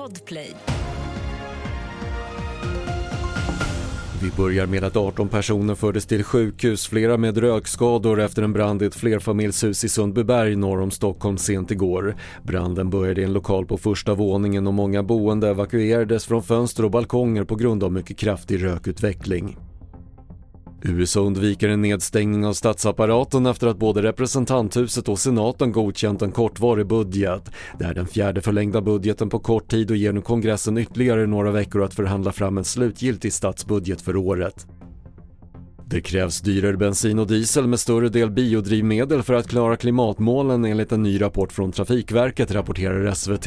Podplay. Vi börjar med att 18 personer fördes till sjukhus, flera med rökskador efter en brand i ett flerfamiljshus i Sundbyberg norr om Stockholm sent igår. Branden började i en lokal på första våningen och många boende evakuerades från fönster och balkonger på grund av mycket kraftig rökutveckling. USA undviker en nedstängning av statsapparaten efter att både representanthuset och senaten godkänt en kortvarig budget. Det är den fjärde förlängda budgeten på kort tid och ger nu kongressen ytterligare några veckor att förhandla fram en slutgiltig statsbudget för året. Det krävs dyrare bensin och diesel med större del biodrivmedel för att klara klimatmålen enligt en ny rapport från Trafikverket, rapporterar SVT.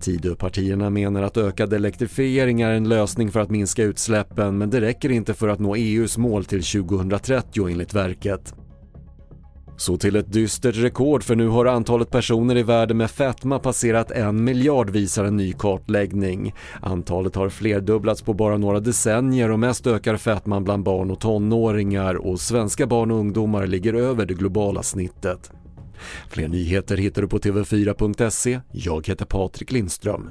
Tidöpartierna menar att ökad elektrifiering är en lösning för att minska utsläppen men det räcker inte för att nå EUs mål till 2030 enligt verket. Så till ett dystert rekord för nu har antalet personer i världen med fetma passerat en miljard visar en ny kartläggning. Antalet har flerdubblats på bara några decennier och mest ökar fetman bland barn och tonåringar och svenska barn och ungdomar ligger över det globala snittet. Fler nyheter hittar du på TV4.se. Jag heter Patrik Lindström.